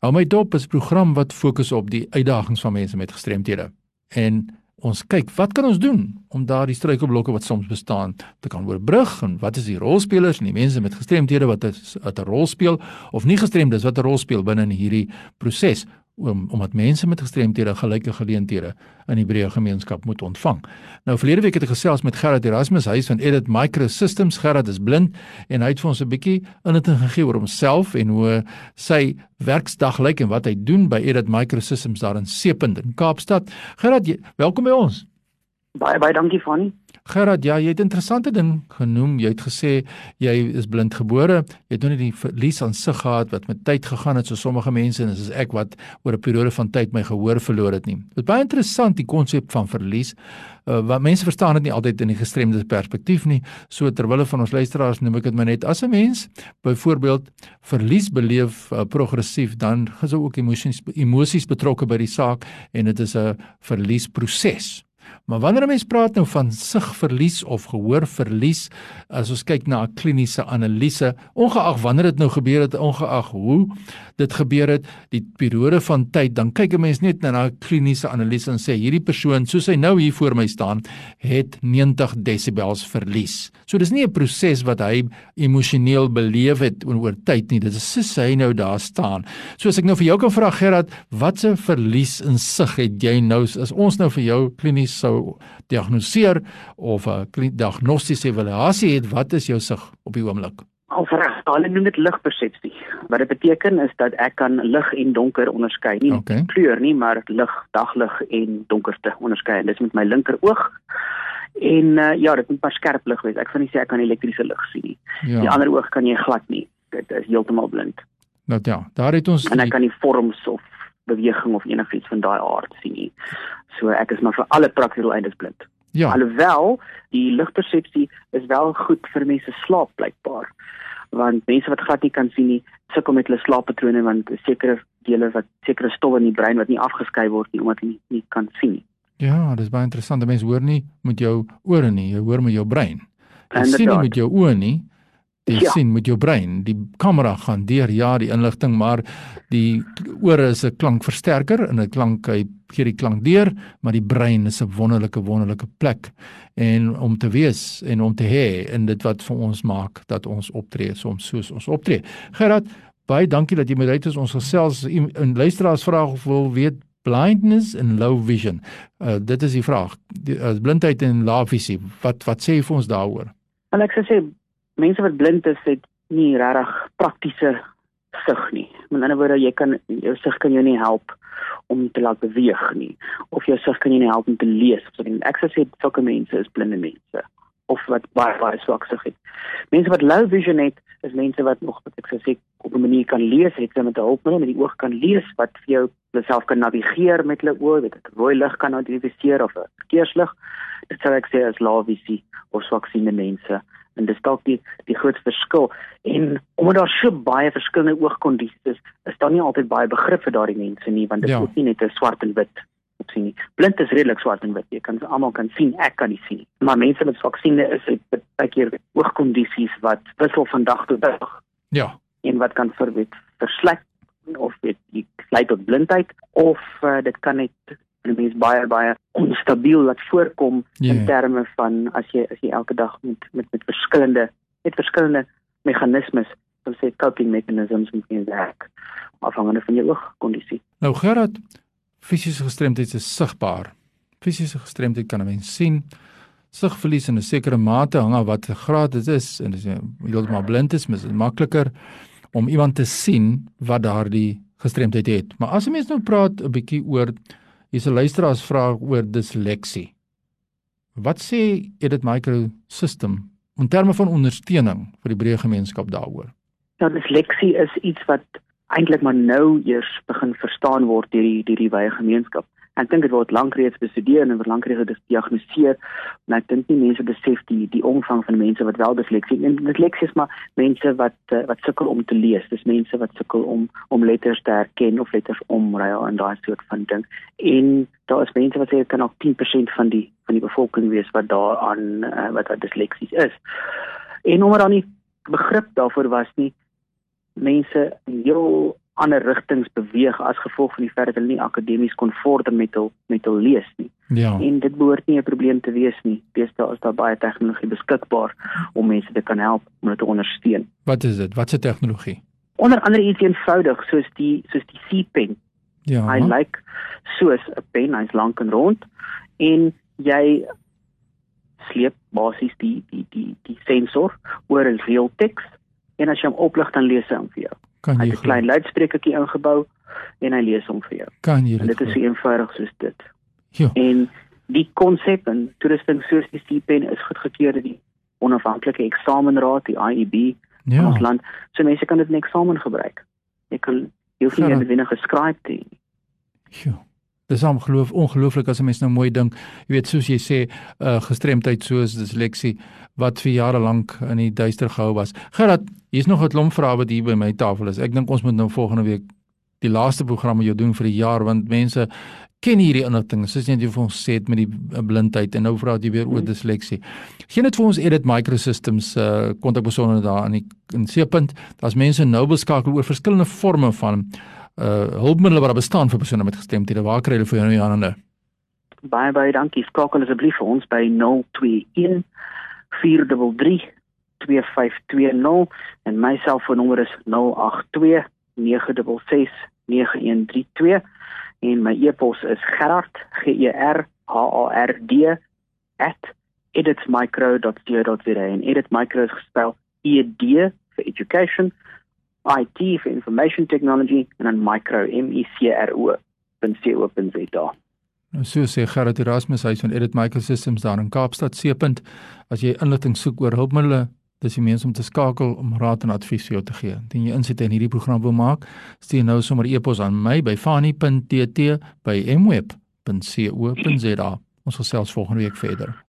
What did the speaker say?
Hou my dop is 'n program wat fokus op die uitdagings van mense met gestremthede. En ons kyk, wat kan ons doen om daardie struikelblokke wat soms bestaan te kan oorbrug en wat is die rolspelers en die mense met gestremthede wat 'n rol speel of nie gestremdes wat 'n rol speel binne in hierdie proses om omdat mense met gestremthede gelyke geleenthede in die breë gemeenskap moet ontvang. Nou verlede week het ek gesels met Gerard Erasmus, hy is van Edit Microsystems. Gerard is blind en hy het vir ons 'n bietjie inligting gegee oor homself en hoe sy werksdag lyk en wat hy doen by Edit Microsystems daar in Seepunt in Kaapstad. Gerard, welkom by ons. Baie baie dankie Fanny. Gerard, ja, jy het 'n interessante ding genoem. Jy het gesê jy is blind gebore. Jy het nou nie die verlies aan sig gehad wat met tyd gegaan het so sommige mense en dis is ek wat oor 'n periode van tyd my gehoor verloor het nie. Dit is baie interessant die konsep van verlies. Uh, wat mense verstaan dit nie altyd in die gestremde perspektief nie. So terwyl van ons luisteraars noem ek dit maar net as 'n mens byvoorbeeld verlies beleef uh, progressief dan is ook emosies emosies betrokke by die saak en dit is 'n verliesproses. Maar wanneer 'n mens praat nou van sigverlies of gehoorverlies, as ons kyk na 'n kliniese analise, ongeag wanneer dit nou gebeur het, ongeag hoe dit gebeur het, die periode van tyd, dan kyk 'n mens net na 'n kliniese analise en sê hierdie persoon, soos hy nou hier voor my staan, het 90 desibels verlies. So dis nie 'n proses wat hy emosioneel beleef het oor tyd nie, dit is soos hy nou daar staan. So as ek nou vir jou kan vra Gerard, watse verlies in sig het jy nou as ons nou vir jou klinies sou diagnoseer of 'n diagnostiese evaluasie het, wat is jou sig op die oomblik? Alreg, hulle noem dit ligpersepsie. Wat dit beteken is dat ek kan lig en donker onderskei, nie okay. kleur nie, maar lig, daglig en donkerte onderskei. Dit is met my linker oog. En uh, ja, dit moet pas skerp lig wees. Ek kan nie sê ek kan elektriese lig sien nie. Ja. Die ander oog kan jy glad nie. Dit is heeltemal blind. Nou ja, daar het ons En ek kan nie vorms of beweging of enigiets van daai aard sien nie. So ek is maar vir alle praktiese doeleindes blind. Ja. Alhoewel die ligpersepsie is wel goed vir mense slaap blykbaar. Want mense wat glad nie kan sien nie, sukkel met hulle slaappatrone want sekere dele wat sekere stowwe in die brein wat nie afgeskei word nie omdat hulle nie, nie kan sien nie. Ja, dis baie interessant. Mense hoor nie met jou ore nie, jy hoor met jou brein. Jy sien nie met jou oë nie, jy ja. sien met jou brein. Die kamera gaan deur ja, die inligting, maar die ore is 'n klankversterker en 'n klank hy gee die klank deur, maar die brein is 'n wonderlike wonderlike plek en om te wees en om te hê en dit wat vir ons maak dat ons optree soms soos ons optree. Gerard, baie dankie dat jy met uit is ons gesels en luisteraars vra of wil weet blindness and low vision. Uh, dit is die vraag. Die, uh, blindheid en lae visie. Wat wat sê jy vir ons daaroor? En ek sê mense wat blind is het nie regtig praktiese sig nie. Met ander woorde, jy kan jou sig kan jou nie help om te laat beweeg nie of jou sig kan jou nie help om te lees. So ek sê sulke mense is blinde mense of wat baie baie swak sig het. Mense wat low vision het, is mense wat nog wat ek sê op 'n manier kan lees, het met 'n hulpmiddel met die oog kan lees wat vir jou self kan navigeer met hulle oë, weet ek, rooi lig kan identifiseer of verkeerslig. Dit sou ek sê as low visie of swaksiende mense en dis dalk die die groot verskil en omdat daar so baie verskillende oogkondisies is, is daar nie altyd baie begrip vir daardie mense nie want dit ja. is nie net 'n swart en wit sien nie. Blind is redelik swart en wit. Jy kan almal kan sien, ek kan nie sien nie. Maar mense met swaksiende is dit baie keer oogkondisies wat wissel van dag tot dag. Ja. En wat kan vir wit versleg of dit lei tot blindheid of uh, dit kan net 'n mens baie baie onstabiel laat voorkom yeah. in ja. terme van as jy as jy elke dag met met met verskillende met verskillende meganismes of sê coping mechanisms moet jy werk afhangende van jou oogkondisie. Nou Gerard, fisiese gestremdheid is sigbaar. Fisiese gestremdheid kan 'n mens sien. Sigverlies in 'n sekere mate hang af wat graad dit is en as jy heeltemal blind is, is dit makliker om iemand te sien wat daardie gestremdheid het. Maar as 'n mens nou praat 'n bietjie oor Hier's 'n luisteraars vraag oor disleksie. Wat sê Edit Micro System in terme van ondersteuning vir die breë gemeenskap daaroor? Ja, disleksie is iets wat eintlik maar nou eers begin verstaan word deur die deur die wye gemeenskap. Ek dink dit word lank reeds bestudeer en word lank reeds gediagnoseer, maar ek dink nie mense besef die die omvang van mense wat wel disleksie en disleksie is maar mense wat uh, wat sukkel om te lees. Dis mense wat sukkel om om letters te herken of letters omruil en daai soort van ding. En daar is mense wat sê dit kan ook 10% van die van die bevolking wees wat daaraan uh, wat wat disleksie is. En omdat dan nie begrip daarvoor was nie, mense heel ander rigtings beweeg as gevolg van die feit dat hulle nie akademies kon vorder met hul met hul lees nie. Ja. En dit behoort nie 'n probleem te wees nie. Deesdae is daar baie tegnologie beskikbaar om mense te kan help om hulle te ondersteun. Wat is dit? Wat se tegnologie? Onder andere iets eenvoudig soos die soos die C-pen. Ja. Hy lyk like soos 'n pen, hy's lank en rond en jy sleep basies die die die die sensor oor 'n real teks en as jy hom oplig dan lees hy hom vir jou. Kan jy 'n klein luidsprekertjie ingebou en hy lees hom vir jou. Kan jy En dit is so eenvoudig soos dit. Ja. En die konsep en toerusting soos die C-pen is goedgekeur deur die onafhanklike eksamenraad, die IEB in Ja. ons land. So mense kan dit in eksamen gebruik. Jy kan jy hoef nie wenige geskryf te hê. Ja. Dis om geloof ongelooflik as 'n mens nou mooi dink. Jy weet soos jy sê, uh gestremdheid soos disleksie wat vir jare lank in die duister gehou was. Gerard, hier's nog 'n klomp vrae wat hier by my tafel is. Ek dink ons moet nou volgende week die laaste program met jou doen vir die jaar want mense ken hierdie inligting soos jy net vir ons sê het met die uh, blindheid en nou vra jy weer oor disleksie. Geen dit vir ons Edit Microsystems uh kontakbesonderhede daar in die in C-punt. Daar's mense nou beskakel oor verskillende forme van uh hulpmiddels wat daar bestaan vir persone met gestremthede. Waar kry hulle vir jou nou hande? Baie baie dankie. Skakel asseblief vir ons by 021 433 2520 en my selfoonnommer is 082 966 9132 en my e-pos is gerard g e r h a r d @editmicro.co.za en editmicro is gespel e d vir education IT vir information technology en dan micro M I C R O .co.za. Nou so sê Gerard Erasmus hy is van Edit Microsystems daar in Kaapstad C-punt. As jy inligting soek oor hulpmiddels, dis die mense om te skakel om raad en advies vir jou te gee. Indien jy insette in hierdie program wil maak, stuur nou sommer e-pos aan my by fani.tt by mweb.co.za. Ons gesels volgende week verder.